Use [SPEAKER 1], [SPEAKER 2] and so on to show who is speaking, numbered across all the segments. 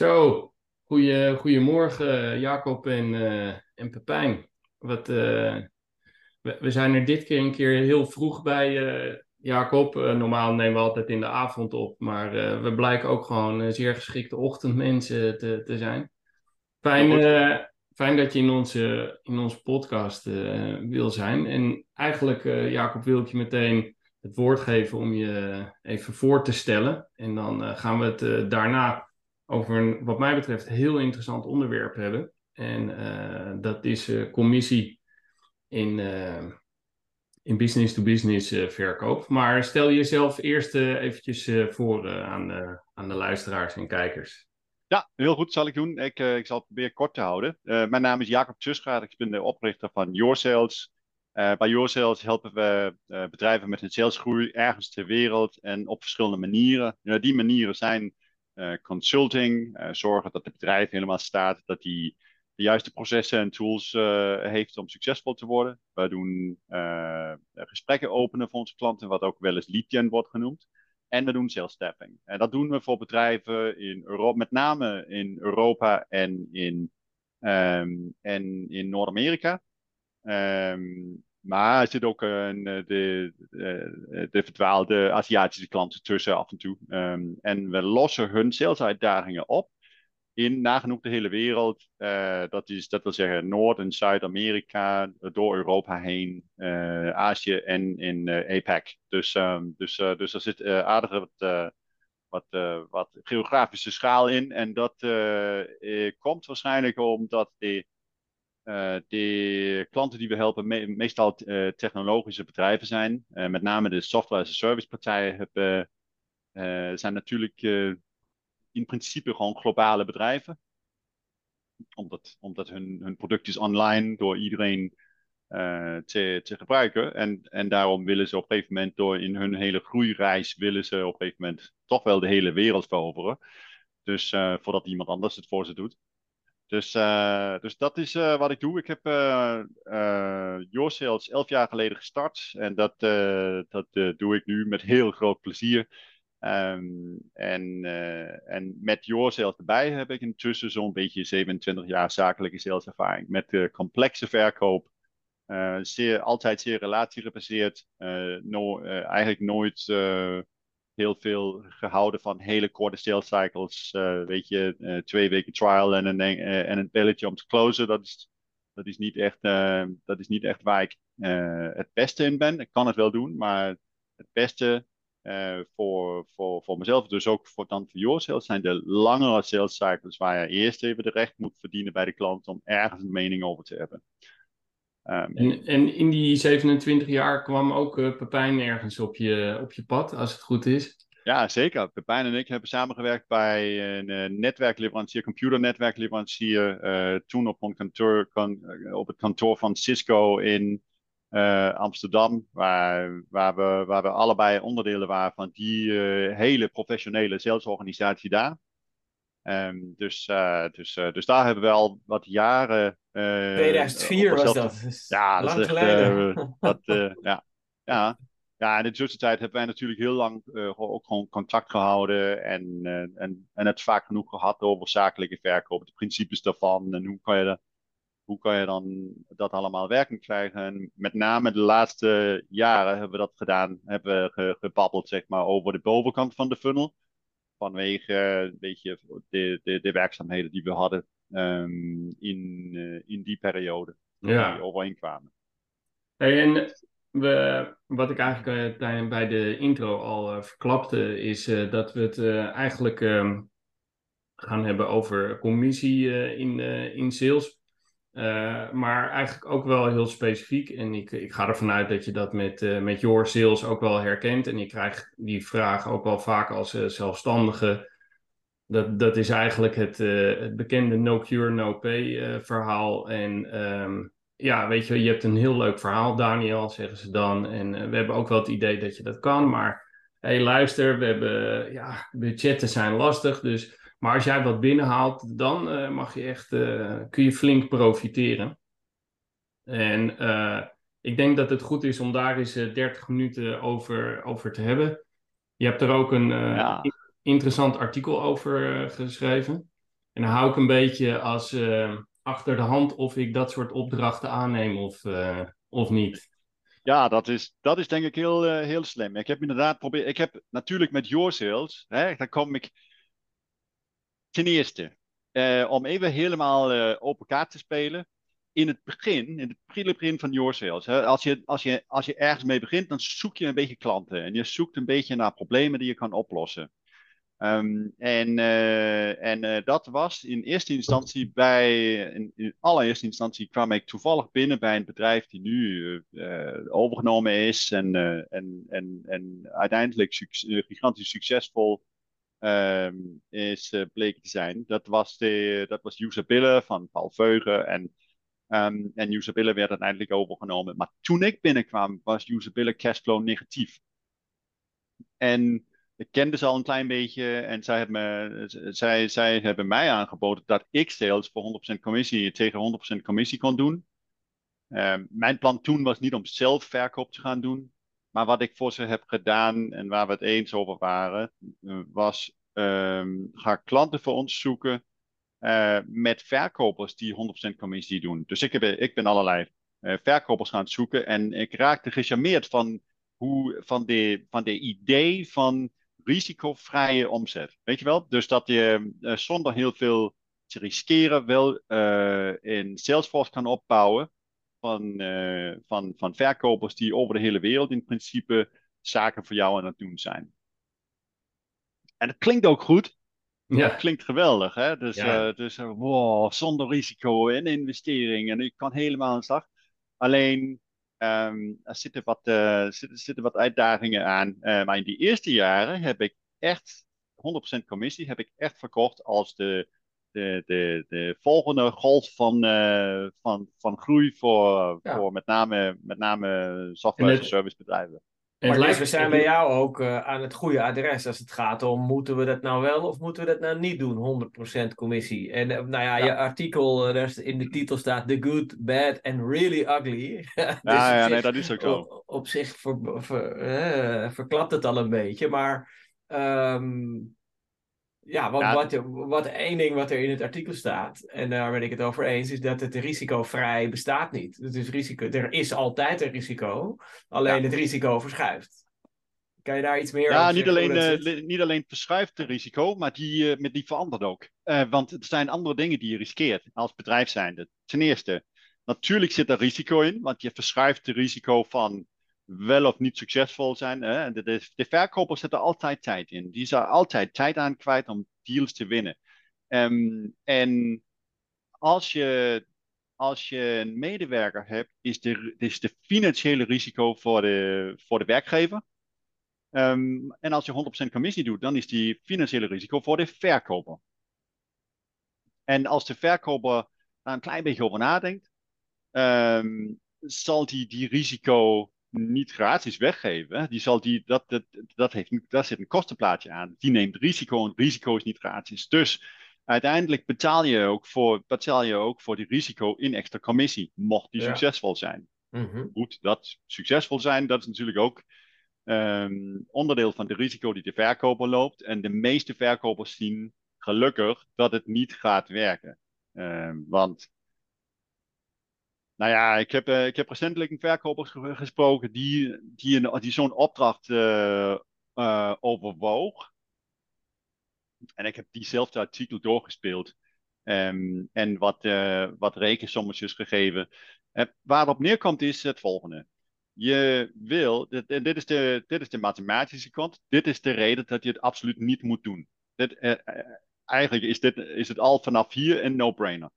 [SPEAKER 1] Zo, goeie, goedemorgen Jacob en, eh, en Pepijn. Wat, eh, we, we zijn er dit keer een keer heel vroeg bij, eh, Jacob. Normaal nemen we altijd in de avond op, maar we blijken ook gewoon zeer geschikte ochtendmensen te, te zijn. Fijn, fijn dat je in onze, in onze podcast wil zijn. En eigenlijk, Jacob, wil ik je meteen het woord geven om je even voor te stellen. En dan gaan we het daarna over een, wat mij betreft, heel interessant onderwerp hebben. En eh, dat is eh, commissie in, eh, in business-to-business verkoop. Maar stel jezelf eerst eventjes voor aan, de, aan de luisteraars en kijkers.
[SPEAKER 2] Ja, heel goed, zal ik doen. Ik, ik zal het proberen kort te houden. Mijn naam is Jacob Tjusgaard. Ik ben de oprichter van YourSales. Eh bij YourSales helpen we bedrijven met hun salesgroei ergens ter wereld en op verschillende manieren. Die manieren zijn consulting, eh, zorgen dat het bedrijf helemaal staat, dat die de juiste processen en tools eh, heeft om succesvol te worden. We doen eh, gesprekken openen voor onze klanten, wat ook wel eens lead gen wordt genoemd. En we doen sales staffing. En dat doen we voor bedrijven in Europa, met name in Europa en in, ehm, en in Noord-Amerika. Ehm, maar er zit ook een, eh, de, de, de verdwaalde Aziatische klanten tussen af en toe. Ehm, en we lossen hun salesuitdagingen op in nagenoeg de hele wereld. Eh, dat, is, dat wil zeggen Noord- en Zuid-Amerika, door Europa heen, eh, Azië en in eh, APAC. Dus, ehm, dus, eh, dus er zit eh, aardig wat, eh, wat, eh, wat geografische schaal in. En dat eh, eh, komt waarschijnlijk omdat de, eh, de klanten die we helpen me- meestal eh, technologische bedrijven zijn. Eh, met name de software as a service partijen zijn natuurlijk in principe gewoon globale bedrijven. Omdat, omdat hun, hun product is online door iedereen te, te gebruiken. En, en daarom willen ze op een gegeven moment door in hun hele groeireis willen ze op een gegeven moment toch wel de hele wereld veroveren. Dus voordat iemand anders het voor ze doet. Dus, eh, dus dat is eh, wat ik doe. Ik heb eh eh, YourSales elf jaar geleden gestart. En dat, eh, dat doe ik nu met heel groot plezier. Ehm, en, en met YourSales erbij heb ik intussen zo'n beetje 27 jaar zakelijke saleservaring. Met complexe verkoop. Zeer, altijd zeer relatiegebaseerd. No, eigenlijk nooit heel veel gehouden van hele korte sales cycles. Eh, weet je, eh, twee weken trial en een, eh, en een belletje om te closen. Dat is, dat is, niet, echt, dat is niet echt waar ik het beste in ben. Ik kan het wel doen, maar het beste voor, voor, voor mezelf, dus ook voor dan voor your sales, zijn de langere sales cycles waar je eerst even de recht moet verdienen bij de klant om ergens een mening over te hebben. Ehm,
[SPEAKER 1] En, en in die 27 jaar kwam ook eh, Pepijn ergens op je, op je pad, als het goed is.
[SPEAKER 2] Ja, zeker. Pepijn en ik hebben samengewerkt bij een eh, netwerkleverancier, computernetwerkleverancier. eh, toen op, een kantoor, kan, op het kantoor van Cisco in Amsterdam, waar, waar, we, waar we allebei onderdelen waren van die hele professionele salesorganisatie daar. Ehm, dus, eh, dus, eh, dus daar hebben we al wat jaren. eh,
[SPEAKER 3] 2004
[SPEAKER 2] op
[SPEAKER 3] was dat. Dus
[SPEAKER 2] ja, dat
[SPEAKER 3] lang geleden.
[SPEAKER 2] dat, ja. ja. Ja, in de tussentijd hebben wij natuurlijk heel lang ook gewoon contact gehouden en, en, en het vaak genoeg gehad over zakelijke verkoop, de principes daarvan en hoe kan je, dat- hoe kan je dan dat allemaal werking krijgen. En met name de laatste jaren hebben we dat gedaan, hebben we ge- gebabbeld zeg maar, over de bovenkant van de funnel. Vanwege een beetje de, de, de werkzaamheden die we hadden ehm, in, eh, in die periode
[SPEAKER 1] Ja.
[SPEAKER 2] die overeenkwamen.
[SPEAKER 1] Hey, en we, wat ik eigenlijk eh, bij de intro al eh, verklapte, is dat we het eigenlijk ehm, gaan hebben over commissie in, in sales. Eh, maar eigenlijk ook wel heel specifiek. En ik, ik ga ervan uit dat je dat met, eh, met Your Sales ook wel herkent. En ik krijg die vraag ook wel vaak als eh, zelfstandige. Dat, dat is eigenlijk het, het bekende no cure, no pay verhaal. En ehm, ja, weet je, je hebt een heel leuk verhaal, Daniel, zeggen ze dan. En we hebben ook wel het idee dat je dat kan. Maar hé, hey, luister, we hebben, ja, budgetten zijn lastig. Dus, maar als jij wat binnenhaalt, dan eh, mag je echt, eh, kun je flink profiteren. En eh, ik denk dat het goed is om daar eens eh, 30 minuten over, over te hebben. Je hebt er ook een
[SPEAKER 2] Ja.
[SPEAKER 1] interessant artikel over geschreven. En dan hou ik een beetje als achter de hand of ik dat soort opdrachten aanneem of, of niet.
[SPEAKER 2] Ja, dat is, dat is denk ik heel, heel slim. Ik heb inderdaad geprobeerd. Ik heb natuurlijk met Your Sales, hè, daar kom ik ten eerste om even helemaal open kaart te spelen in het begin, in het prille begin van your sales, hè, als, je, als, je, als je ergens mee begint, dan zoek je een beetje klanten. En je zoekt een beetje naar problemen die je kan oplossen. Ehm, en uh, en uh, dat was in eerste instantie bij, in, allereerste instantie kwam ik toevallig binnen bij een bedrijf die nu uh, overgenomen is en, en, en, en uiteindelijk gigantisch succesvol um, is bleken te zijn. Dat was, de, dat was Usabille van Paul Veugen en Um, en Usabille werd uiteindelijk overgenomen. Maar toen ik binnenkwam, was Usabille cashflow negatief. En ik kende ze al een klein beetje en zij hebben, zij, zij hebben mij aangeboden dat ik sales voor 100% commissie tegen 100% commissie kon doen. Um, mijn plan toen was niet om zelf verkoop te gaan doen. Maar wat ik voor ze heb gedaan en waar we het eens over waren, uh, was um, ga klanten voor ons zoeken uh, met verkopers die 100% commissie doen. Dus ik, heb, ik ben allerlei uh, verkopers gaan zoeken en ik raakte gecharmeerd van, hoe, van, de, van de idee van risicovrije omzet. Weet je wel? Dus dat je zonder heel veel te riskeren wel in Salesforce kan opbouwen van, van, van verkopers die over de hele wereld in principe zaken voor jou aan het doen zijn. En het klinkt ook goed, ja. Dat klinkt geweldig, hè? Dus, ja. uh, dus uh, wow, zonder risico en investering. En ik kan helemaal aan de slag. Alleen, um, er zitten wat, uh, zitten, zitten wat uitdagingen aan. maar in die eerste jaren heb ik echt 100% commissie heb ik echt verkocht als de, de, de, de volgende golf van, van, van groei voor, ja. voor met name, met name software- en servicebedrijven.
[SPEAKER 3] Maar Lijst, we zijn bij jou ook uh, aan het goede adres als het gaat om moeten we dat nou wel of moeten we dat nou niet doen, 100% commissie. En uh, nou ja, ja, je artikel uh, in de titel staat The Good, Bad and Really Ugly.
[SPEAKER 2] dus ja, ja nee, dat is ook zo.
[SPEAKER 3] Op, op zich ver, ver, verklapt het al een beetje, maar um, ja, ja. Wat, wat één ding wat er in het artikel staat, en daar ben ik het over eens, is dat het risicovrij bestaat niet. Het is risico, er is altijd een risico, alleen ja. het risico verschuift. Kan je daar iets meer
[SPEAKER 2] ja,
[SPEAKER 3] over
[SPEAKER 2] niet alleen, uh, niet alleen verschuift het risico, maar die, uh, met die verandert ook. Uh, want er zijn andere dingen die je riskeert als bedrijf zijnde. Ten eerste, natuurlijk zit er risico in, want je verschuift het risico van wel of niet succesvol zijn. Hè? De, de, de verkopers zetten altijd tijd in. Die zijn altijd tijd aan kwijt om deals te winnen. Um, en als je, als je een medewerker hebt, is de, is de financiële risico voor de, voor de werkgever. Um, en als je 100% commissie doet, dan is die financiële risico voor de verkoper. En als de verkoper daar een klein beetje over nadenkt, um, zal die die risico niet gratis weggeven. Die zal die, dat, dat, dat heeft, daar zit een kostenplaatje aan. Die neemt risico en risico is niet gratis. Dus uiteindelijk betaal je ook voor, betaal je ook voor die risico in extra commissie, mocht die ja. succesvol zijn.
[SPEAKER 3] Mm-hmm.
[SPEAKER 2] Goed, dat succesvol zijn, dat is natuurlijk ook um, onderdeel van de risico die de verkoper loopt. En de meeste verkopers zien gelukkig dat het niet gaat werken. Um, want nou ja, ik heb, uh, ik heb recentelijk een verkoper gesproken die, die, die zo'n opdracht uh, uh, overwoog. En ik heb diezelfde artikel doorgespeeld. Um, en wat, wat rekensommetjes gegeven. waar het op neerkomt is het volgende. Je wil, dit, dit, is de, dit is de mathematische kant. Dit is de reden dat je het absoluut niet moet doen. Dit, eigenlijk is, dit, is het al vanaf hier een no-brainer.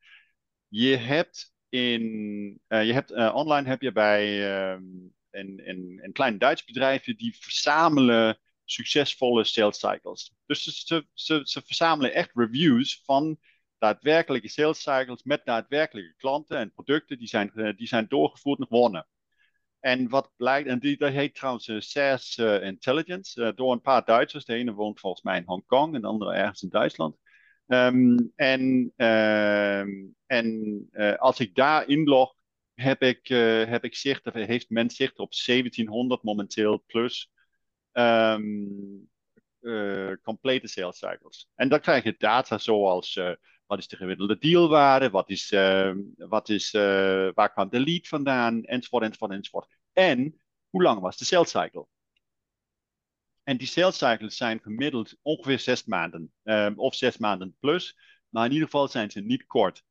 [SPEAKER 2] Je hebt in, uh, je hebt, uh, online heb je bij uh, een, een, klein Duits bedrijfje die verzamelen succesvolle sales cycles. Dus ze, ze, ze verzamelen echt reviews van daadwerkelijke sales cycles met daadwerkelijke klanten en producten die zijn, uh, die zijn doorgevoerd en gewonnen. En wat blijkt, en die, dat heet trouwens SaaS Intelligence, door een paar Duitsers. De ene woont volgens mij in Hongkong en de andere ergens in Duitsland. Um, en um, en uh, als ik daar inlog, heb ik, uh, heb ik zicht, heeft men zicht op 1700 momenteel plus um, uh, complete sales cycles. En dan krijg je data zoals Wat is de gemiddelde dealwaarde? Wat is, wat is, waar kwam de lead vandaan? Enzovoort, enzovoort, enzovoort. En hoe lang was de sales cycle? En die sales cycles zijn gemiddeld ongeveer zes maanden. Um, of zes maanden plus. Maar in ieder geval zijn ze niet kort.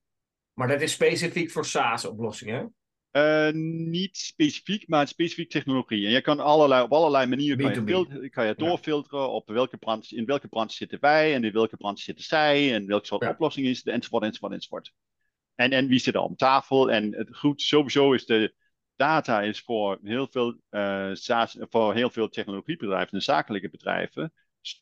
[SPEAKER 3] Maar dat is specifiek voor SaaS-oplossingen?
[SPEAKER 2] Uh, niet specifiek, maar specifiek technologie. En je kan allerlei, op allerlei manieren kan je, filteren, kan je doorfilteren op welke branche, in welke branche zitten wij en in welke branche zitten zij en welke soort ja. oplossing is het, enzovoort, enzovoort, enzovoort. En, en wie zit er om tafel? En het goed, sowieso is de data is voor heel veel, SaaS, voor heel veel technologiebedrijven en zakelijke bedrijven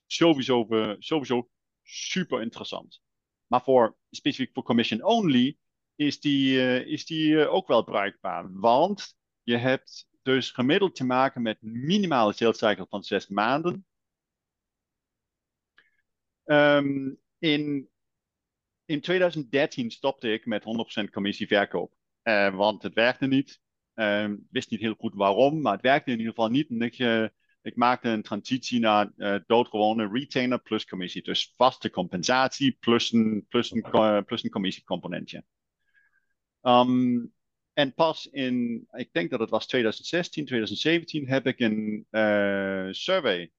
[SPEAKER 2] sowieso, sowieso super interessant. Maar voor, specifiek voor commission only is die, uh, is die ook wel bruikbaar. Want je hebt dus gemiddeld te maken met minimale sales cycle van zes maanden. Um, in, in 2013 stopte ik met 100% commissie verkoop. Uh, want het werkte niet. Uh, wist niet heel goed waarom, maar het werkte in ieder geval niet. En ik, uh, ik maakte een transitie naar uh, doodgewone retainer plus commissie. Dus vaste compensatie plus een, plus een, plus een commissiecomponentje. Um, en pas in, ik denk dat het was 2016, 2017, heb ik een uh, survey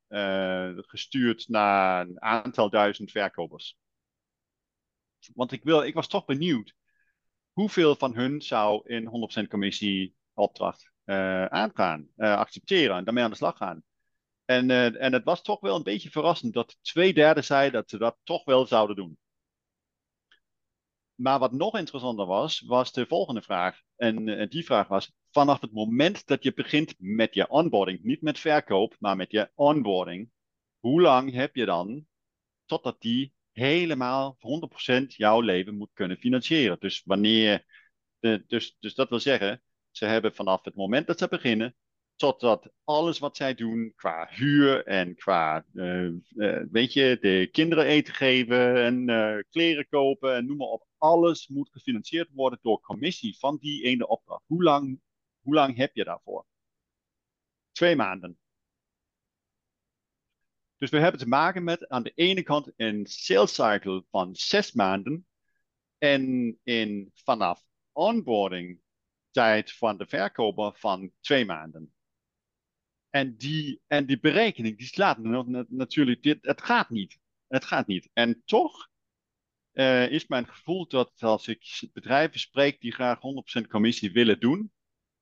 [SPEAKER 2] gestuurd naar een aantal duizend verkopers. Want ik, wil, ik was toch benieuwd hoeveel van hun zou in 100% commissie opdracht uh, aangaan, accepteren en daarmee aan de slag gaan. En, en het was toch wel een beetje verrassend dat twee derde zei dat ze dat toch wel zouden doen. Maar wat nog interessanter was, was de volgende vraag. En, die vraag was: vanaf het moment dat je begint met je onboarding, niet met verkoop, maar met je onboarding, hoe lang heb je dan totdat die helemaal 100% jouw leven moet kunnen financieren? Dus wanneer, dus, dus dat wil zeggen, ze hebben vanaf het moment dat ze beginnen, totdat alles wat zij doen qua huur en qua, uh, uh, weet je, de kinderen eten geven en uh, kleren kopen en noem maar op. Alles moet gefinancierd worden door commissie van die ene opdracht. Hoe lang, hoe lang heb je daarvoor? Twee maanden. Dus we hebben te maken met aan de ene kant een sales cycle van zes maanden en in vanaf onboarding tijd van de verkoper van twee maanden. En die, en die berekening, die slaat natuurlijk, dit, het gaat niet. Het gaat niet. En toch uh, is mijn gevoel dat als ik bedrijven spreek die graag 100% commissie willen doen,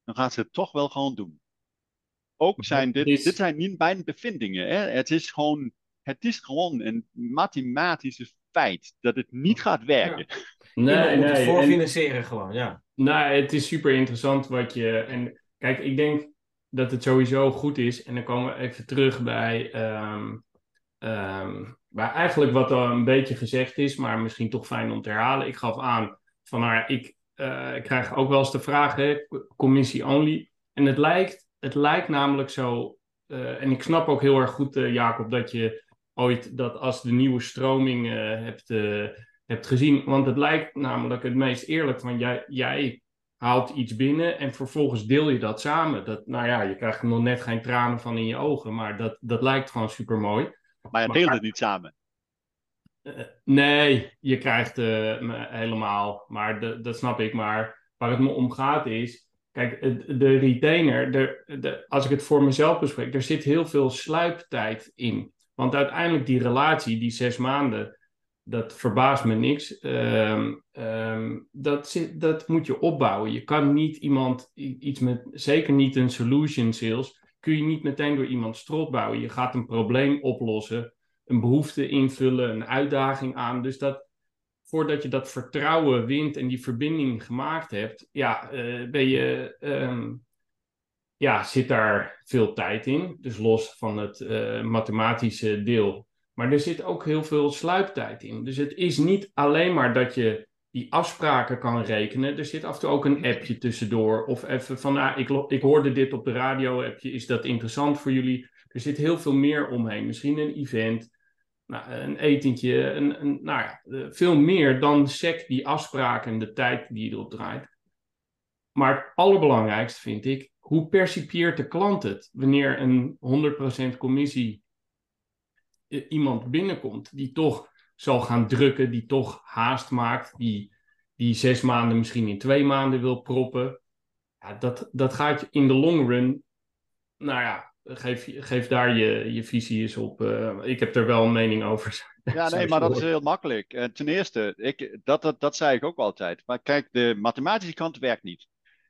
[SPEAKER 2] dan gaan ze het toch wel gewoon doen. Ook zijn dit, dit zijn niet mijn bevindingen. Hè? Het, is gewoon, het is gewoon een mathematische feit dat het niet gaat werken. Ja.
[SPEAKER 3] Nee, nee. Het en, gewoon, ja.
[SPEAKER 1] Nou, het is super interessant wat je... En kijk, ik denk dat het sowieso goed is. En dan komen we even terug bij, um, um, eigenlijk wat er een beetje gezegd is, maar misschien toch fijn om te herhalen. Ik gaf aan van nou, ik, uh, ik krijg ook wel eens de vraag, hè, commissie only. En het lijkt, het lijkt namelijk zo, uh, en ik snap ook heel erg goed, uh, Jacob, dat je ooit dat als de nieuwe stroming hebt, hebt gezien. Want het lijkt namelijk het meest eerlijk van jij, jij haalt iets binnen en vervolgens deel je dat samen. Dat, nou ja, je krijgt er nog net geen tranen van in je ogen, maar dat, dat lijkt gewoon super mooi.
[SPEAKER 2] Maar je deelt het niet samen.
[SPEAKER 1] Uh, nee, je krijgt uh, helemaal, maar de, dat snap ik. Maar waar het me om gaat is, kijk, de retainer, de, de, als ik het voor mezelf bespreek, er zit heel veel sluiptijd in. Want uiteindelijk die relatie, die zes maanden, dat verbaast me niks. Um, um, dat, zit, dat moet je opbouwen. Je kan niet iemand iets met, zeker niet een solution sales, kun je niet meteen door iemand strot bouwen. Je gaat een probleem oplossen, een behoefte invullen, een uitdaging aan. Dus dat voordat je dat vertrouwen wint en die verbinding gemaakt hebt, ja, uh, ben je, um, ja, zit daar veel tijd in. Dus los van het uh, mathematische deel maar er zit ook heel veel sluiptijd in. Dus het is niet alleen maar dat je die afspraken kan rekenen. Er zit af en toe ook een appje tussendoor. Of even van, nou, ik, ik hoorde dit op de radio-appje. Is dat interessant voor jullie? Er zit heel veel meer omheen. Misschien een event, nou, een etentje. Een, een, nou ja, eh, veel meer dan sec die afspraken en de tijd die erop draait. Maar het allerbelangrijkste vind ik, hoe percipieert de klant het wanneer een 100% commissie iemand binnenkomt die toch zal gaan drukken, die toch haast maakt, die, die zes maanden misschien in twee maanden wil proppen. Ja, dat, dat gaat in de long run, nou ja, geef, geef daar je, je visie eens op. Uh, ik heb er wel een mening over.
[SPEAKER 2] Ja, nee, maar dat is heel makkelijk. Uh, ten eerste, ik, dat, dat, dat zei ik ook altijd. Maar kijk, de mathematische kant werkt niet.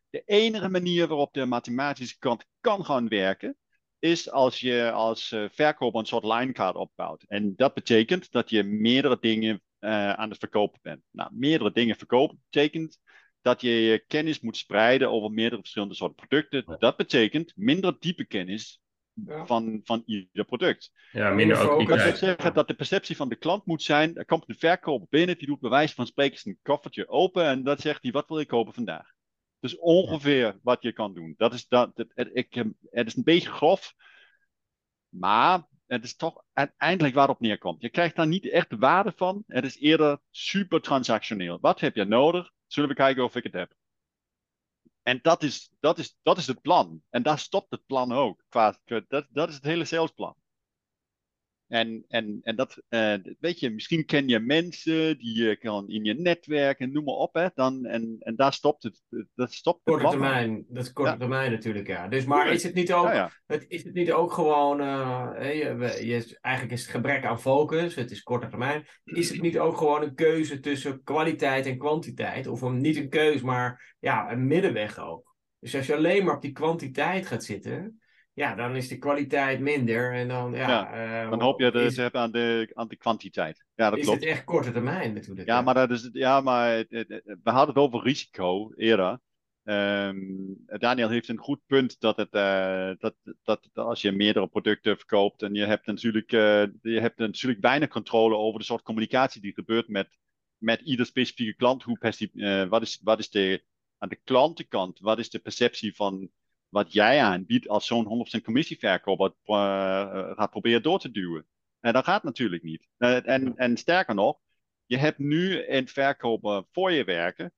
[SPEAKER 2] De enige manier waarop de mathematische kant kan gaan werken, is als je als uh, verkoper een soort linekaart opbouwt. En dat betekent dat je meerdere dingen uh, aan het verkopen bent. Nou, meerdere dingen verkopen betekent dat je je kennis moet spreiden over meerdere verschillende soorten producten. Dat betekent minder diepe kennis ja. van, van ieder product.
[SPEAKER 1] Ja, minder ook.
[SPEAKER 2] Dat wil zeggen dat de perceptie van de klant moet zijn, er komt een verkoper binnen, die doet bij wijze van spreken een koffertje open en dat zegt hij, wat wil ik kopen vandaag? Dus ongeveer wat je kan doen. Dat is, dat, het, het, ik, het is een beetje grof, maar het is toch uiteindelijk waar het neerkomt. Je krijgt daar niet echt waarde van. Het is eerder super transactioneel. Wat heb je nodig? Zullen we kijken of ik het heb? En dat is, dat is, dat is het plan. En daar stopt het plan ook. Dat, dat is het hele salesplan. En, en, en dat, uh, weet je, misschien ken je mensen die je kan in je netwerk en noem maar op. Hè, dan, en, en daar stopt het. Dat stopt
[SPEAKER 3] korte termijn, dat is korte termijn natuurlijk, ja. Dus, maar is het niet ook, ja, Het, is het niet ook gewoon, uh, je, je, eigenlijk is het gebrek aan focus, het is korte termijn. Is het niet ook gewoon een keuze tussen kwaliteit en kwantiteit? Of een, niet een keuze, maar ja, een middenweg ook. Dus als je alleen maar op die kwantiteit gaat zitten, ja, dan is de kwaliteit minder. En dan, ja,
[SPEAKER 2] ja uh, dan hoop je dus is, aan, de, aan de kwantiteit. Ja, dat
[SPEAKER 3] is
[SPEAKER 2] klopt.
[SPEAKER 3] het echt korte termijn natuurlijk.
[SPEAKER 2] Ja, maar, dat is, ja, maar we hadden het over risico eerder. Um, Daniel heeft een goed punt dat, het, uh, dat, dat, dat, als je meerdere producten verkoopt en je hebt natuurlijk, uh, je hebt natuurlijk weinig controle over de soort communicatie die gebeurt met, met ieder specifieke klant. Hoe uh, wat, is, wat is de, aan de klantenkant, wat is de perceptie van wat jij aanbiedt als zo'n 100% commissieverkoper uh, gaat proberen door te duwen. En dat gaat natuurlijk niet. Uh, en, en sterker nog, je hebt nu een verkoper voor je werken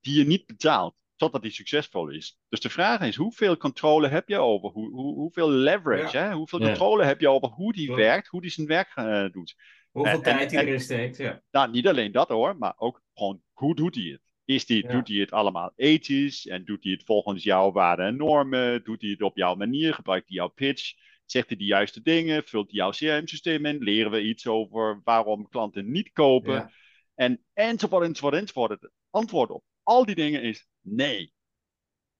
[SPEAKER 2] die je niet betaalt totdat die succesvol is. Dus de vraag is, hoeveel controle heb je over, hoe, hoe, hoeveel leverage, hè? hoeveel ja. controle heb je over hoe die werkt, hoe die zijn werk uh, doet.
[SPEAKER 3] Hoeveel en, tijd hij erin steekt, ja.
[SPEAKER 2] Nou, niet alleen dat hoor, maar ook gewoon, hoe doet hij het? Is die, Doet hij het allemaal ethisch en doet hij het volgens jouw waarden en normen? Doet hij het op jouw manier? Gebruikt hij jouw pitch? Zegt hij de juiste dingen? Vult hij jouw CRM-systeem in? Leren we iets over waarom klanten niet kopen? Ja. En enzovoort, enzovoort, enzovoort. Het antwoord op al die dingen is nee.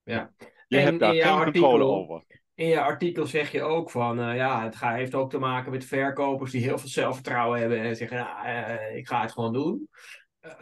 [SPEAKER 3] Ja.
[SPEAKER 2] Je en hebt daar geen artikel, controle over.
[SPEAKER 3] In je artikel zeg je ook van, uh, ja, het heeft ook te maken met verkopers die heel veel zelfvertrouwen hebben en zeggen, nou, uh, ik ga het gewoon doen.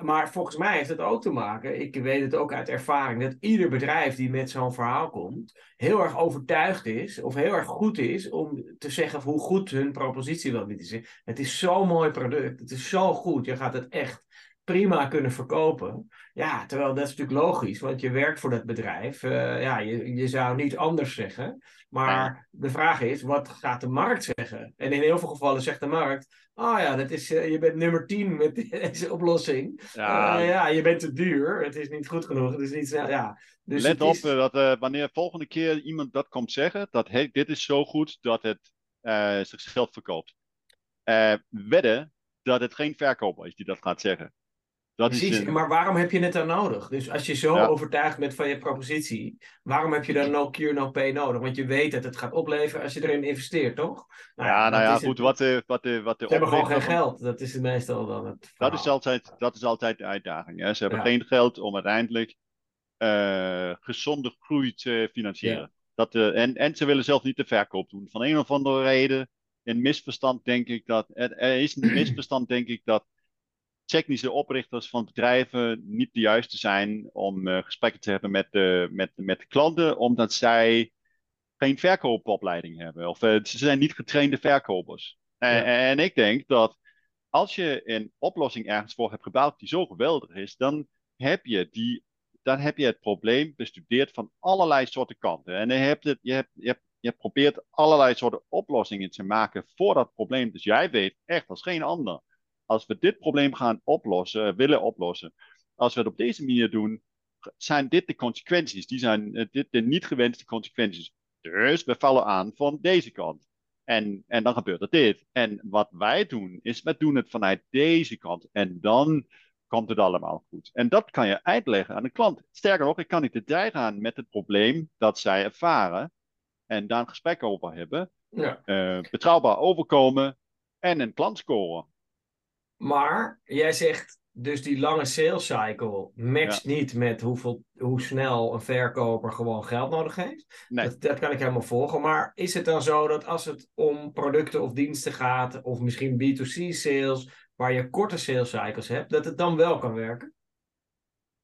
[SPEAKER 3] Maar volgens mij heeft het ook te maken, ik weet het ook uit ervaring, dat ieder bedrijf die met zo'n verhaal komt, heel erg overtuigd is of heel erg goed is om te zeggen hoe goed hun propositie wel niet is. Het is zo'n mooi product, het is zo goed, je gaat het echt prima kunnen verkopen. Ja, terwijl dat is natuurlijk logisch, want je werkt voor dat bedrijf. Uh, ja, je, je zou niet anders zeggen. Maar de vraag is, wat gaat de markt zeggen? En in heel veel gevallen zegt de markt, oh ja, dat is, uh, je bent nummer 10 met deze oplossing. Ja. Uh, ja, je bent te duur, het is niet goed genoeg, het is niet snel. Ja.
[SPEAKER 2] Dus Let op is... dat wanneer volgende keer iemand dat komt zeggen, dat hey, dit is zo goed dat het zichzelf verkoopt. wedden dat het geen verkoper is die dat gaat zeggen.
[SPEAKER 3] Dat Precies, is, maar waarom heb je het dan nodig? Dus als je zo ja. overtuigd bent van je propositie, waarom heb je dan no cure, no pay nodig? Want je weet dat het gaat opleveren als je erin investeert, toch?
[SPEAKER 2] Nou, ja, nou ja, goed, wat de, wat de, wat de
[SPEAKER 3] Ze hebben gewoon geen geld, dat is het meestal dan het
[SPEAKER 2] dat is, altijd, dat is altijd de uitdaging. Hè? Ze hebben ja. geen geld om uiteindelijk uh, gezonde groei te financieren. Ja. Dat, uh, en, en ze willen zelf niet de verkoop doen. Van een of andere reden, een misverstand denk ik dat, er, er is een misverstand denk ik dat technische oprichters van bedrijven niet de juiste zijn om uh, gesprekken te hebben met de, met, met de klanten, omdat zij geen verkoopopleiding hebben. Of uh, ze zijn niet getrainde verkopers. Ja. En, en, ik denk dat als je een oplossing ergens voor hebt gebouwd die zo geweldig is, dan heb je, die, dan heb je het probleem bestudeerd van allerlei soorten kanten. En je hebt, het, je hebt, je hebt, je probeert allerlei soorten oplossingen te maken voor dat probleem. Dus jij weet echt als geen ander als we dit probleem gaan oplossen, willen oplossen, als we het op deze manier doen, zijn dit de consequenties. Die zijn uh, dit de niet gewenste consequenties. Dus we vallen aan van deze kant. En, en dan gebeurt er dit. En wat wij doen, is we doen het vanuit deze kant. En dan komt het allemaal goed. En dat kan je uitleggen aan de klant. Sterker nog, ik kan in detail gaan met het probleem dat zij ervaren. En daar een gesprek over hebben.
[SPEAKER 3] Ja.
[SPEAKER 2] Uh, betrouwbaar overkomen en een klant scoren.
[SPEAKER 3] Maar jij zegt dus die lange sales cycle matcht niet met hoeveel, hoe snel een verkoper gewoon geld nodig heeft.
[SPEAKER 2] Nee.
[SPEAKER 3] Dat, dat kan ik helemaal volgen. Maar is het dan zo dat als het om producten of diensten gaat, of misschien B2C sales, waar je korte sales cycles hebt, dat het dan wel kan werken?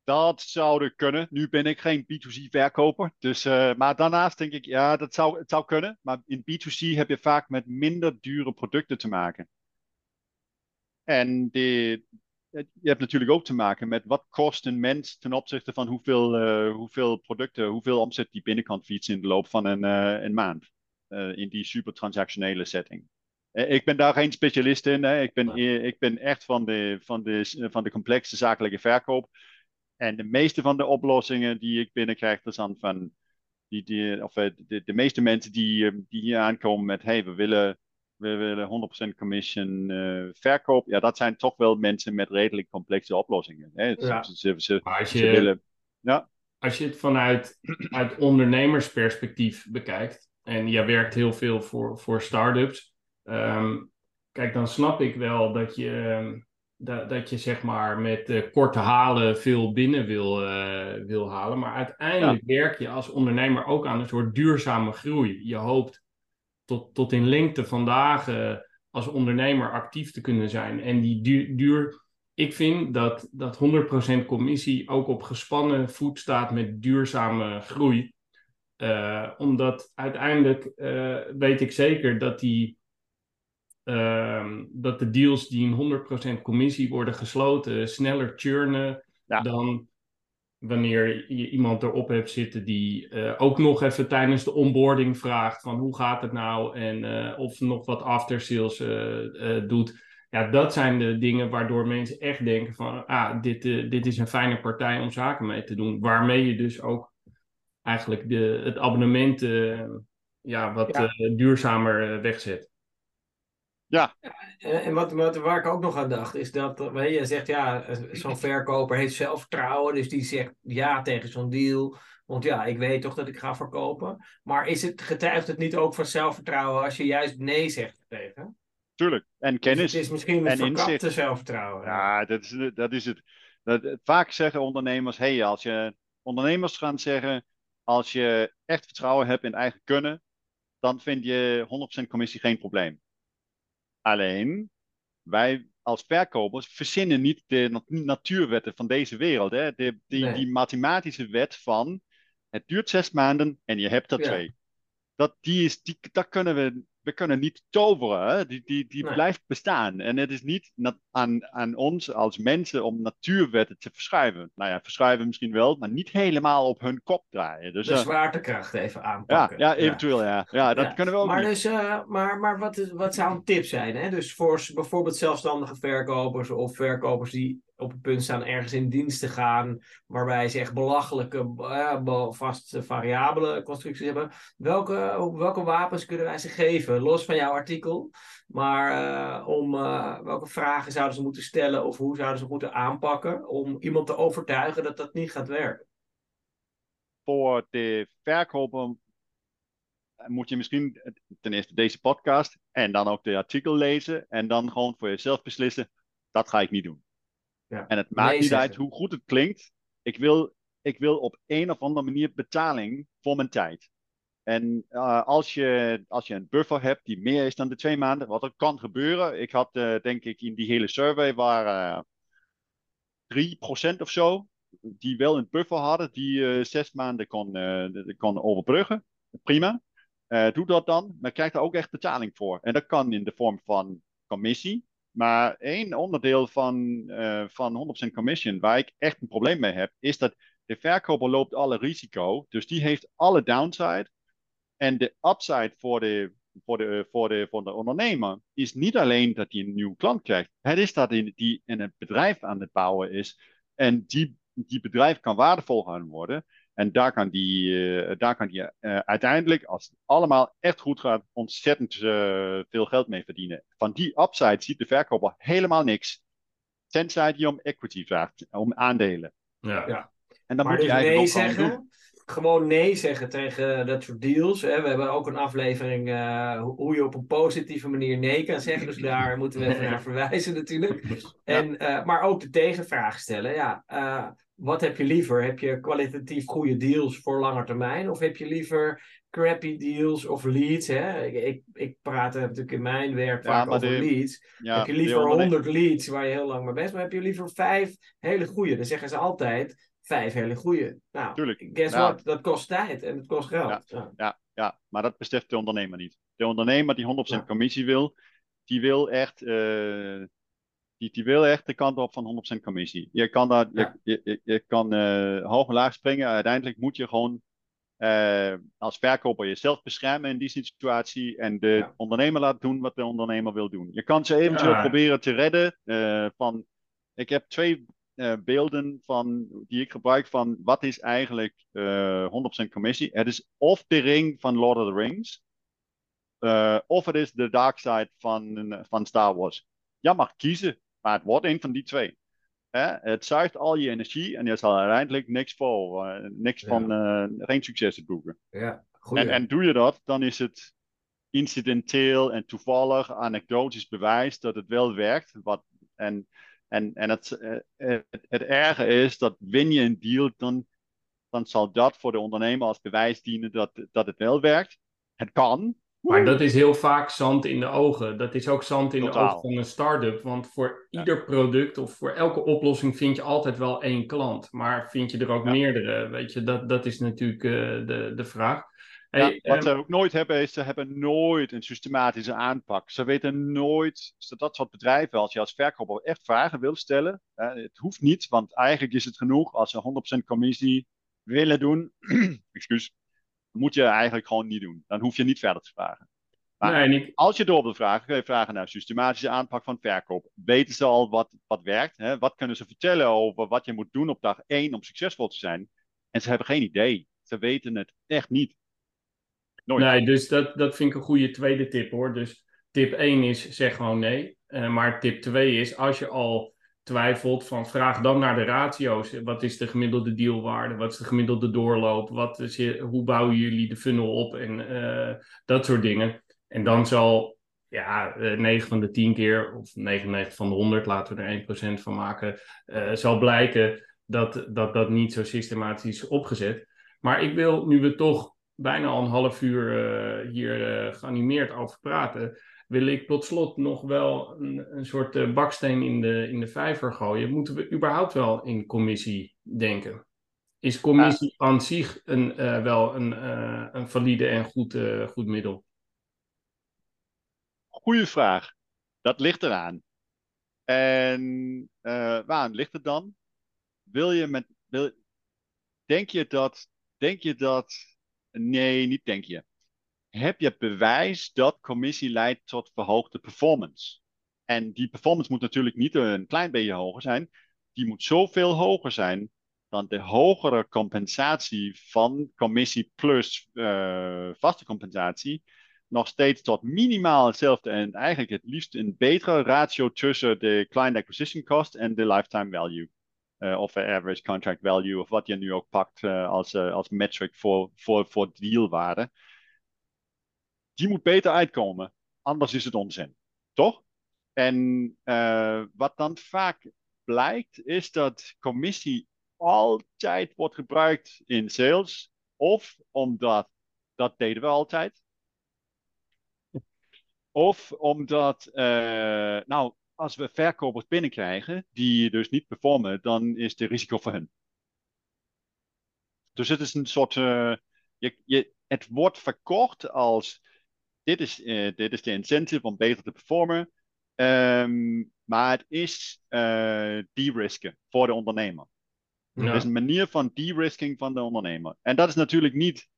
[SPEAKER 2] Dat zou er kunnen. Nu ben ik geen B2C verkoper. Dus, uh, maar daarnaast denk ik, ja, dat zou, het zou kunnen. Maar in B2C heb je vaak met minder dure producten te maken. En de, je hebt natuurlijk ook te maken met wat kost een mens ten opzichte van hoeveel, uh, hoeveel producten, hoeveel omzet die binnenkant fietsen in de loop van een, uh, een maand. Uh, in die super transactionele setting. ik ben daar geen specialist in. Hè. Ik, ben, ik ben echt van de, van, de, van de complexe zakelijke verkoop. En de meeste van de oplossingen die ik binnenkrijg, dat zijn van die, die, of de, de meeste mensen die, die hier aankomen met hey, we willen we willen 100% commission uh, verkoop. Ja, dat zijn toch wel mensen met redelijk complexe oplossingen. Hè?
[SPEAKER 1] Ja.
[SPEAKER 2] Ze, ze, ze,
[SPEAKER 1] als, je,
[SPEAKER 2] ze willen, ja.
[SPEAKER 1] als je het vanuit uit ondernemersperspectief bekijkt, en je werkt heel veel voor, voor start-ups, um, kijk, dan snap ik wel dat je, um, dat, dat je zeg maar met uh, korte halen veel binnen wil, uh, wil halen. Maar uiteindelijk ja. werk je als ondernemer ook aan een soort duurzame groei. Je hoopt tot, tot in lengte van dagen als ondernemer actief te kunnen zijn. En die duur, duur ik vind dat, dat 100% commissie ook op gespannen voet staat met duurzame groei. Uh, omdat uiteindelijk uh, weet ik zeker dat, die, uh, dat de deals die in 100% commissie worden gesloten sneller churnen
[SPEAKER 2] ja.
[SPEAKER 1] dan wanneer je iemand erop hebt zitten die uh, ook nog even tijdens de onboarding vraagt van hoe gaat het nou en uh, of nog wat after sales uh, doet. Ja, dat zijn de dingen waardoor mensen echt denken van ah, dit, dit is een fijne partij om zaken mee te doen. Waarmee je dus ook eigenlijk de, het abonnement ja, wat ja. duurzamer wegzet.
[SPEAKER 2] Ja.
[SPEAKER 3] En wat, wat, waar ik ook nog aan dacht, is dat je zegt, ja, zo'n verkoper heeft zelfvertrouwen, dus die zegt ja tegen zo'n deal. Want ja, ik weet toch dat ik ga verkopen. Maar is het, getuigt het niet ook van zelfvertrouwen als je juist nee zegt tegen?
[SPEAKER 2] Tuurlijk. En kennis.
[SPEAKER 3] Dus het is misschien een
[SPEAKER 2] en
[SPEAKER 3] verkapte zelfvertrouwen.
[SPEAKER 2] Ja, dat is, dat is het. Dat, vaak zeggen ondernemers, hey, als je ondernemers gaan zeggen, als je echt vertrouwen hebt in eigen kunnen, dan vind je 100% commissie geen probleem. Alleen, wij als verkopers verzinnen niet de nat natuurwetten van deze wereld. Hè? De, die,
[SPEAKER 3] Nee.
[SPEAKER 2] die mathematische wet van het duurt zes maanden en je hebt er
[SPEAKER 3] Ja.
[SPEAKER 2] twee. Dat, die is, die, dat kunnen we, we kunnen niet toveren. Die, die, die
[SPEAKER 3] Nee.
[SPEAKER 2] blijft bestaan. En het is niet aan, aan ons als mensen om natuurwetten te verschuiven. Nou ja, verschuiven misschien wel, maar niet helemaal op hun kop draaien. Dus,
[SPEAKER 3] De
[SPEAKER 2] eh,
[SPEAKER 3] zwaartekracht even
[SPEAKER 2] ja,
[SPEAKER 3] aanpakken.
[SPEAKER 2] ja, eventueel ja. Ja, dat
[SPEAKER 3] Ja,
[SPEAKER 2] kunnen we ook
[SPEAKER 3] maar
[SPEAKER 2] niet.
[SPEAKER 3] Dus, eh, maar maar wat, is, wat zou een tip zijn? Hè? Dus voor bijvoorbeeld zelfstandige verkopers of verkopers die op het punt staan ergens in dienst te gaan, waarbij ze echt belachelijke eh, be- vast variabele constructies hebben. Welke, welke wapens kunnen wij ze geven? Los van jouw artikel. Maar eh, om eh, welke vragen zouden ze moeten stellen of hoe zouden ze moeten aanpakken om iemand te overtuigen dat dat niet gaat werken?
[SPEAKER 2] voor de verkoper moet je misschien ten eerste deze podcast en dan ook de artikel lezen en dan gewoon voor jezelf beslissen, dat ga ik niet doen.
[SPEAKER 3] Ja.
[SPEAKER 2] En het maakt
[SPEAKER 3] Nee
[SPEAKER 2] niet uit hoe goed het klinkt. Ik wil, ik wil op een of andere manier betaling voor mijn tijd. En uh, als, je, als je een buffer hebt die meer is dan de twee maanden, wat er kan gebeuren. Ik had uh, denk ik in die hele survey waar uh, 3% of zo die wel een buffer hadden, die zes maanden kon, kon overbruggen. Prima. Doe dat dan, maar krijg daar ook echt betaling voor. En dat kan in de vorm van commissie. Maar één onderdeel van, uh, van 100% commission, waar ik echt een probleem mee heb, is dat de verkoper loopt alle risico. Dus die heeft alle downside. En de upside voor de, voor de, voor de, voor de ondernemer is niet alleen dat hij een nieuwe klant krijgt. Het is dat die in een bedrijf aan het bouwen is. En die die bedrijf kan waardevol gaan worden. En daar kan die, uh, daar kan die uh, uiteindelijk, als het allemaal echt goed gaat, ontzettend uh, veel geld mee verdienen. Van die upside ziet de verkoper helemaal niks. Tenzij hij om equity vraagt, om aandelen.
[SPEAKER 1] Ja.
[SPEAKER 3] Ja.
[SPEAKER 2] En dan
[SPEAKER 3] maar
[SPEAKER 2] moet
[SPEAKER 3] dus
[SPEAKER 2] hij
[SPEAKER 3] nee
[SPEAKER 2] eigenlijk ook gewoon
[SPEAKER 3] zeggen,
[SPEAKER 2] doen.
[SPEAKER 3] gewoon nee zeggen tegen dat soort deals. Hè. We hebben ook een aflevering eh, hoe je op een positieve manier nee kan zeggen. Dus daar moeten we even naar verwijzen natuurlijk. En, eh, maar ook de tegenvraag stellen. Ja, eh, wat heb je liever? Heb je kwalitatief goede deals voor lange termijn? Of heb je liever crappy deals of leads? Hè? Ik, ik, ik praat natuurlijk in mijn werk
[SPEAKER 2] Ja,
[SPEAKER 3] vaak over
[SPEAKER 2] de-
[SPEAKER 3] leads.
[SPEAKER 2] Ja,
[SPEAKER 3] heb je liever
[SPEAKER 2] onderne-
[SPEAKER 3] 100 leads waar je heel lang mee bent, maar heb je liever vijf hele goede? Dan zeggen ze altijd vijf hele goede. Nou,
[SPEAKER 2] Tuurlijk.
[SPEAKER 3] guess
[SPEAKER 2] Ja.
[SPEAKER 3] what? Dat kost tijd en het kost geld. Ja.
[SPEAKER 2] Ja, maar dat beseft de ondernemer niet. De ondernemer die 100%
[SPEAKER 3] Ja.
[SPEAKER 2] commissie wil, die wil echt, eh, die, die wil echt de kant op van 100% commissie. Je kan, daar,
[SPEAKER 3] Ja.
[SPEAKER 2] je, je, je kan eh, hoog en laag springen. Uiteindelijk moet je gewoon eh, als verkoper jezelf beschermen in die situatie en de
[SPEAKER 3] Ja.
[SPEAKER 2] ondernemer laten doen wat de ondernemer wil doen. Je kan ze eventueel
[SPEAKER 1] Ja.
[SPEAKER 2] proberen te redden eh, van, ik heb twee beelden van, die ik gebruik van wat is eigenlijk eh 100% commissie. Het is of de ring van Lord of the Rings, of het is de dark side van, van Star Wars. Je mag kiezen, maar het wordt een van die twee. Hè? Het zuigt al je energie en je zal uiteindelijk niks voor, eh, niks
[SPEAKER 3] Ja.
[SPEAKER 2] van, eh, geen succes te boeken.
[SPEAKER 3] Ja.
[SPEAKER 2] En, en doe je dat, dan is het incidenteel en toevallig, anekdotisch bewijs dat het wel werkt. Wat, en en, en het, eh, het, het erge is dat win je een deal, dan, dan zal dat voor de ondernemer als bewijs dienen dat, dat het wel werkt. Het kan.
[SPEAKER 1] Maar dat is heel vaak zand in de ogen. Dat is ook zand in de ogen van een start-up. Want voor
[SPEAKER 2] Ja.
[SPEAKER 1] ieder product of voor elke oplossing vind je altijd wel één klant. Maar vind je er ook
[SPEAKER 2] Ja.
[SPEAKER 1] meerdere? Weet je, dat, dat is natuurlijk eh, de, de vraag.
[SPEAKER 2] Ja, wat
[SPEAKER 1] ehm,
[SPEAKER 2] ze ook nooit hebben, is ze hebben nooit een systematische aanpak. Ze weten nooit, dat soort bedrijven, als je als verkoper echt vragen wil stellen, hè, het hoeft niet, want eigenlijk is het genoeg als ze 100% commissie willen doen. Excuus. Moet je eigenlijk gewoon niet doen. Dan hoef je niet verder te vragen. Maar
[SPEAKER 1] nee,
[SPEAKER 2] als je door wil vragen, kun je vragen naar systematische aanpak van verkoop. Weten ze al wat, wat werkt? Hè? Wat kunnen ze vertellen over wat je moet doen op dag 1 om succesvol te zijn? En ze hebben geen idee. Ze weten het echt niet. Nooit.
[SPEAKER 1] Nee, dus dat, dat vind ik een goede tweede tip hoor. Dus tip 1 is zeg gewoon nee. Eh, maar tip 2 is als je al twijfelt van vraag dan naar de ratio's. Wat is de gemiddelde dealwaarde? Wat is de gemiddelde doorloop? Wat is hoe bouwen jullie de funnel op? En eh, dat soort dingen. En dan zal ja, eh, 9 van de 10 keer of 99 van de 100, laten we er 1% van maken, eh, zal blijken dat, dat dat niet zo systematisch is opgezet. Maar ik wil, nu we toch bijna al een half uur hier geanimeerd over praten, wil ik tot slot nog wel een, een soort eh, baksteen in de, in de vijver gooien. Moeten we überhaupt wel in commissie denken? Is commissie aan zich een, eh, wel een, eh, een valide en goed, goed middel?
[SPEAKER 2] Goeie vraag. Dat ligt eraan. En waaraan ligt het dan? Wil je met. Wil, denk je dat. Denk je dat. Nee, niet denk je. Heb je bewijs dat commissie leidt tot verhoogde performance? En die performance moet natuurlijk niet een klein beetje hoger zijn. Die moet zoveel hoger zijn dan de hogere compensatie van commissie plus uh, vaste compensatie nog steeds tot minimaal hetzelfde en eigenlijk het liefst een betere ratio tussen de client acquisition cost en de lifetime value. Uh, of average contract value, of wat je nu ook pakt uh, als, als metric voor, voor, voor dealwaarde. Die moet beter uitkomen, anders is het onzin. Toch? En wat dan vaak blijkt, is dat commissie altijd wordt gebruikt in sales, of omdat dat deden we altijd, of omdat, uh, nou, als we verkopers binnenkrijgen die dus niet performen, dan is het risico voor hen. Dus het is een soort, uh, je, je, het wordt verkocht als, dit is, uh, dit is de incentive om beter te performen, um, maar het is de-risken voor de ondernemer. Ja. Het is een manier van de-risking van de ondernemer. En dat is natuurlijk niet,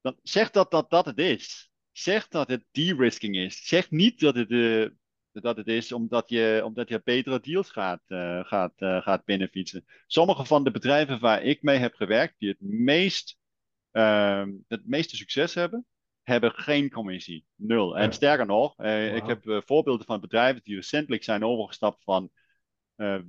[SPEAKER 2] dan, zeg dat, dat dat het is zeg dat het de-risking is. Zeg niet dat het uh, dat het is omdat je, omdat je betere deals gaat, uh, gaat, gaat binnenfietsen. Sommige van de bedrijven waar ik mee heb gewerkt, die het, meest, uh, het meeste succes hebben, hebben geen commissie. Nul. En sterker nog, wow. ik heb voorbeelden van bedrijven die recentelijk zijn overgestapt van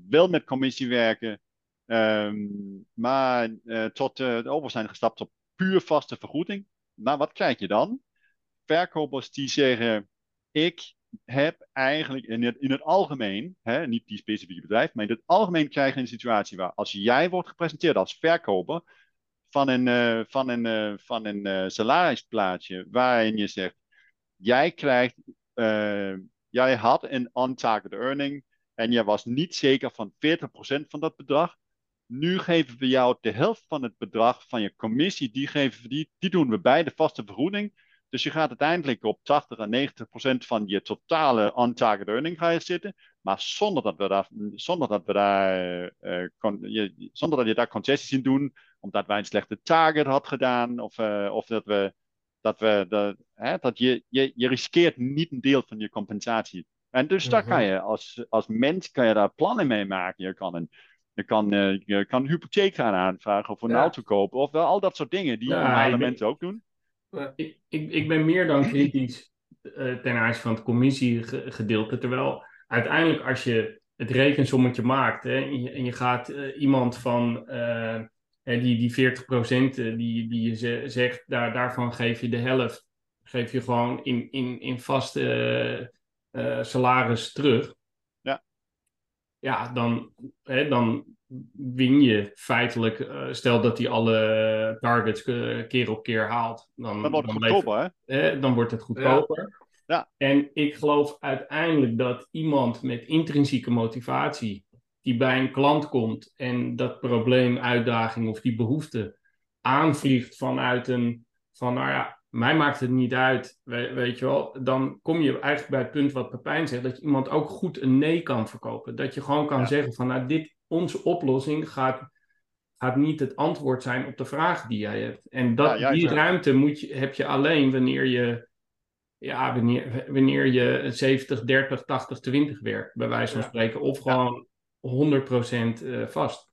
[SPEAKER 2] wel met commissie werken, um, maar tot over zijn gestapt op puur vaste vergoeding. Maar wat krijg je dan? Verkopers die zeggen, ik heb eigenlijk in het, in het algemeen, hè, niet die specifieke bedrijf, maar in het algemeen krijg je een situatie waar als jij wordt gepresenteerd als verkoper van een, uh, van een, uh, van een uh, salarisplaatje waarin je zegt, jij krijgt, jij had een on-target earning en je was niet zeker van 40% van dat bedrag. Nu geven we jou de helft van het bedrag van je commissie, die, geven, die, die doen we bij de vaste vergoeding. Dus je gaat uiteindelijk op 80 à 90 procent van je totale on-target earning gaan zitten. Maar zonder dat we daar, zonder dat we daar, uh, con, je, zonder dat je daar concessies in doen. Omdat wij een slechte target had gedaan. Of, uh, of dat we, dat we, dat, hè, dat je, je, je riskeert niet een deel van je compensatie. En dus daar kan je als, als mens kan je daar plannen mee maken. Je kan een, je kan, uh, je kan een hypotheek gaan aanvragen of een ja. auto kopen. Of wel al dat soort dingen die ja, normale mensen ook doen.
[SPEAKER 1] Ik, ik, ik ben meer dan kritisch ten aanzien van het commissiegedeelte. Terwijl uiteindelijk als je het rekensommetje maakt hè, en, je, en je gaat uh, iemand van uh, die, die 40% die, die je zegt, daar, daarvan geef je de helft, geef je gewoon in, in, in vaste salaris terug.
[SPEAKER 2] Ja.
[SPEAKER 1] Ja, dan, hè, dan win je feitelijk, uh, stel dat hij alle targets keer op keer haalt. Dan,
[SPEAKER 2] dan wordt het dan goedkoper,
[SPEAKER 1] hè? Dan wordt het goedkoper.
[SPEAKER 2] Ja. Ja.
[SPEAKER 1] En ik geloof uiteindelijk dat iemand met intrinsieke motivatie, die bij een klant komt en dat probleem, uitdaging of die behoefte aanvliegt vanuit een, van nou ja, mij maakt het niet uit, weet, je wel, dan kom je eigenlijk bij het punt wat Pepijn zegt, dat je iemand ook goed een nee kan verkopen. Dat je gewoon kan ja. zeggen van, nou, dit, onze oplossing gaat, gaat niet het antwoord zijn op de vraag die jij hebt. En dat, ja, die ruimte moet je, heb je alleen wanneer je, ja, wanneer, wanneer je 70, 30, 80, 20 werkt, bij wijze van ja. spreken. Of gewoon 100% uh, vast.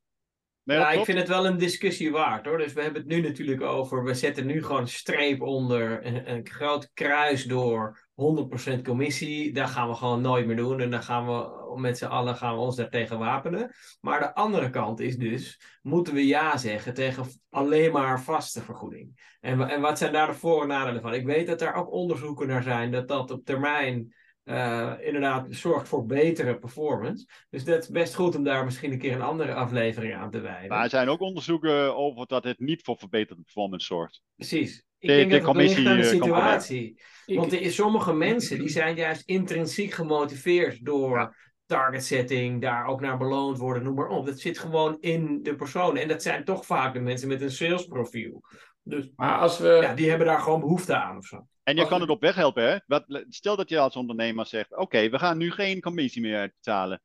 [SPEAKER 3] Nee, ja, ik vind het wel een discussie waard hoor. Dus we hebben het nu natuurlijk over. We zetten nu gewoon een streep onder. Een, een groot kruis door 100% commissie. Dat gaan we gewoon nooit meer doen. En dan gaan we met z'n allen gaan we ons daartegen wapenen. Maar de andere kant is dus. Moeten we ja zeggen tegen alleen maar vaste vergoeding? En, en wat zijn daar de voor- en nadelen van? Ik weet dat er ook onderzoeken naar zijn. Dat dat op termijn uh, inderdaad zorgt voor betere performance. Dus dat is best goed om daar misschien een keer een andere aflevering aan te wijden.
[SPEAKER 2] Maar er zijn ook onderzoeken over dat het niet voor verbeterde performance zorgt.
[SPEAKER 3] Precies. Ik de, denk de dat het ligt aan de situatie. Want er, sommige mensen die zijn juist intrinsiek gemotiveerd door ja. target setting, daar ook naar beloond worden, noem maar op. Dat zit gewoon in de persoon. En dat zijn toch vaak de mensen met een salesprofiel. Dus
[SPEAKER 1] maar als we...
[SPEAKER 3] ja, die hebben daar gewoon behoefte aan of zo.
[SPEAKER 2] En je kan het op weg helpen. Hè? Wat, stel dat je als ondernemer zegt: Oké, we gaan nu geen commissie meer uitbetalen.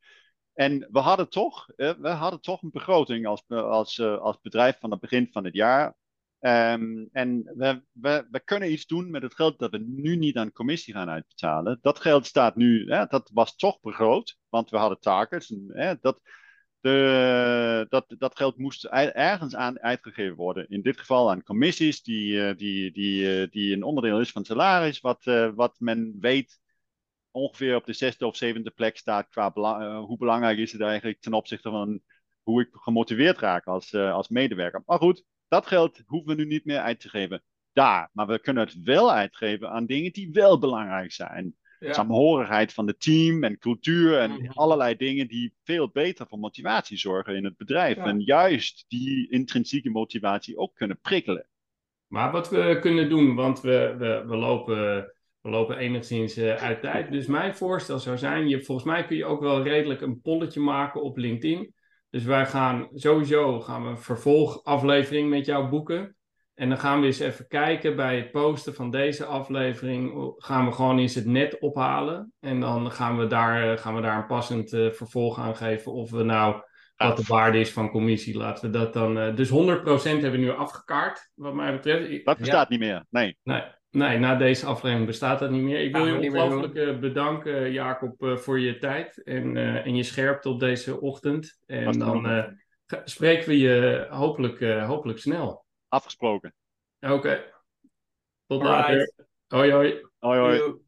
[SPEAKER 2] En we hadden toch, we hadden toch een begroting als, als, als bedrijf van het begin van het jaar. Um, en we, we, we kunnen iets doen met het geld dat we nu niet aan commissie gaan uitbetalen. Dat geld staat nu, hè, dat was toch begroot, want we hadden targets. En, hè, dat, dat, dat geld moest ergens aan uitgegeven worden. In dit geval aan commissies, die, die, die, die een onderdeel is van salaris, wat, wat men weet ongeveer op de zesde of zevende plek staat qua hoe belangrijk is het eigenlijk ten opzichte van hoe ik gemotiveerd raak als, als medewerker. Maar goed, dat geld hoeven we nu niet meer uit te geven daar. Maar we kunnen het wel uitgeven aan dingen die wel belangrijk zijn. Ja. Samenhorigheid van het team en cultuur en mm-hmm. allerlei dingen die veel beter voor motivatie zorgen in het bedrijf. En juist die intrinsieke motivatie ook kunnen prikkelen.
[SPEAKER 1] Maar wat we kunnen doen, want we, we, we lopen, we lopen enigszins uh, uit tijd. Dus mijn voorstel zou zijn, je, volgens mij kun je ook wel redelijk een polletje maken op LinkedIn. Dus wij gaan sowieso gaan we een vervolgaflevering met jou boeken. En dan gaan we eens even kijken bij het posten van deze aflevering. Gaan we gewoon eens het net ophalen. En dan gaan we daar, gaan we daar een passend uh, vervolg aan geven. Of we nou wat de waarde is van commissie. Laten we dat dan. Uh, dus 100% hebben we nu afgekaart, wat mij betreft.
[SPEAKER 2] Dat bestaat ja. niet meer. Nee.
[SPEAKER 1] Nee. Nee, na deze aflevering bestaat dat niet meer. Ik wil je ongelooflijk eh, bedanken, Jacob, eh, voor je tijd en, eh, en je scherpte op deze ochtend. En dan eh, spreken we je hopelijk, eh, hopelijk snel.
[SPEAKER 2] Afgesproken.
[SPEAKER 1] Oké. Tot later. Hoi hoi.
[SPEAKER 2] Hoi hoi.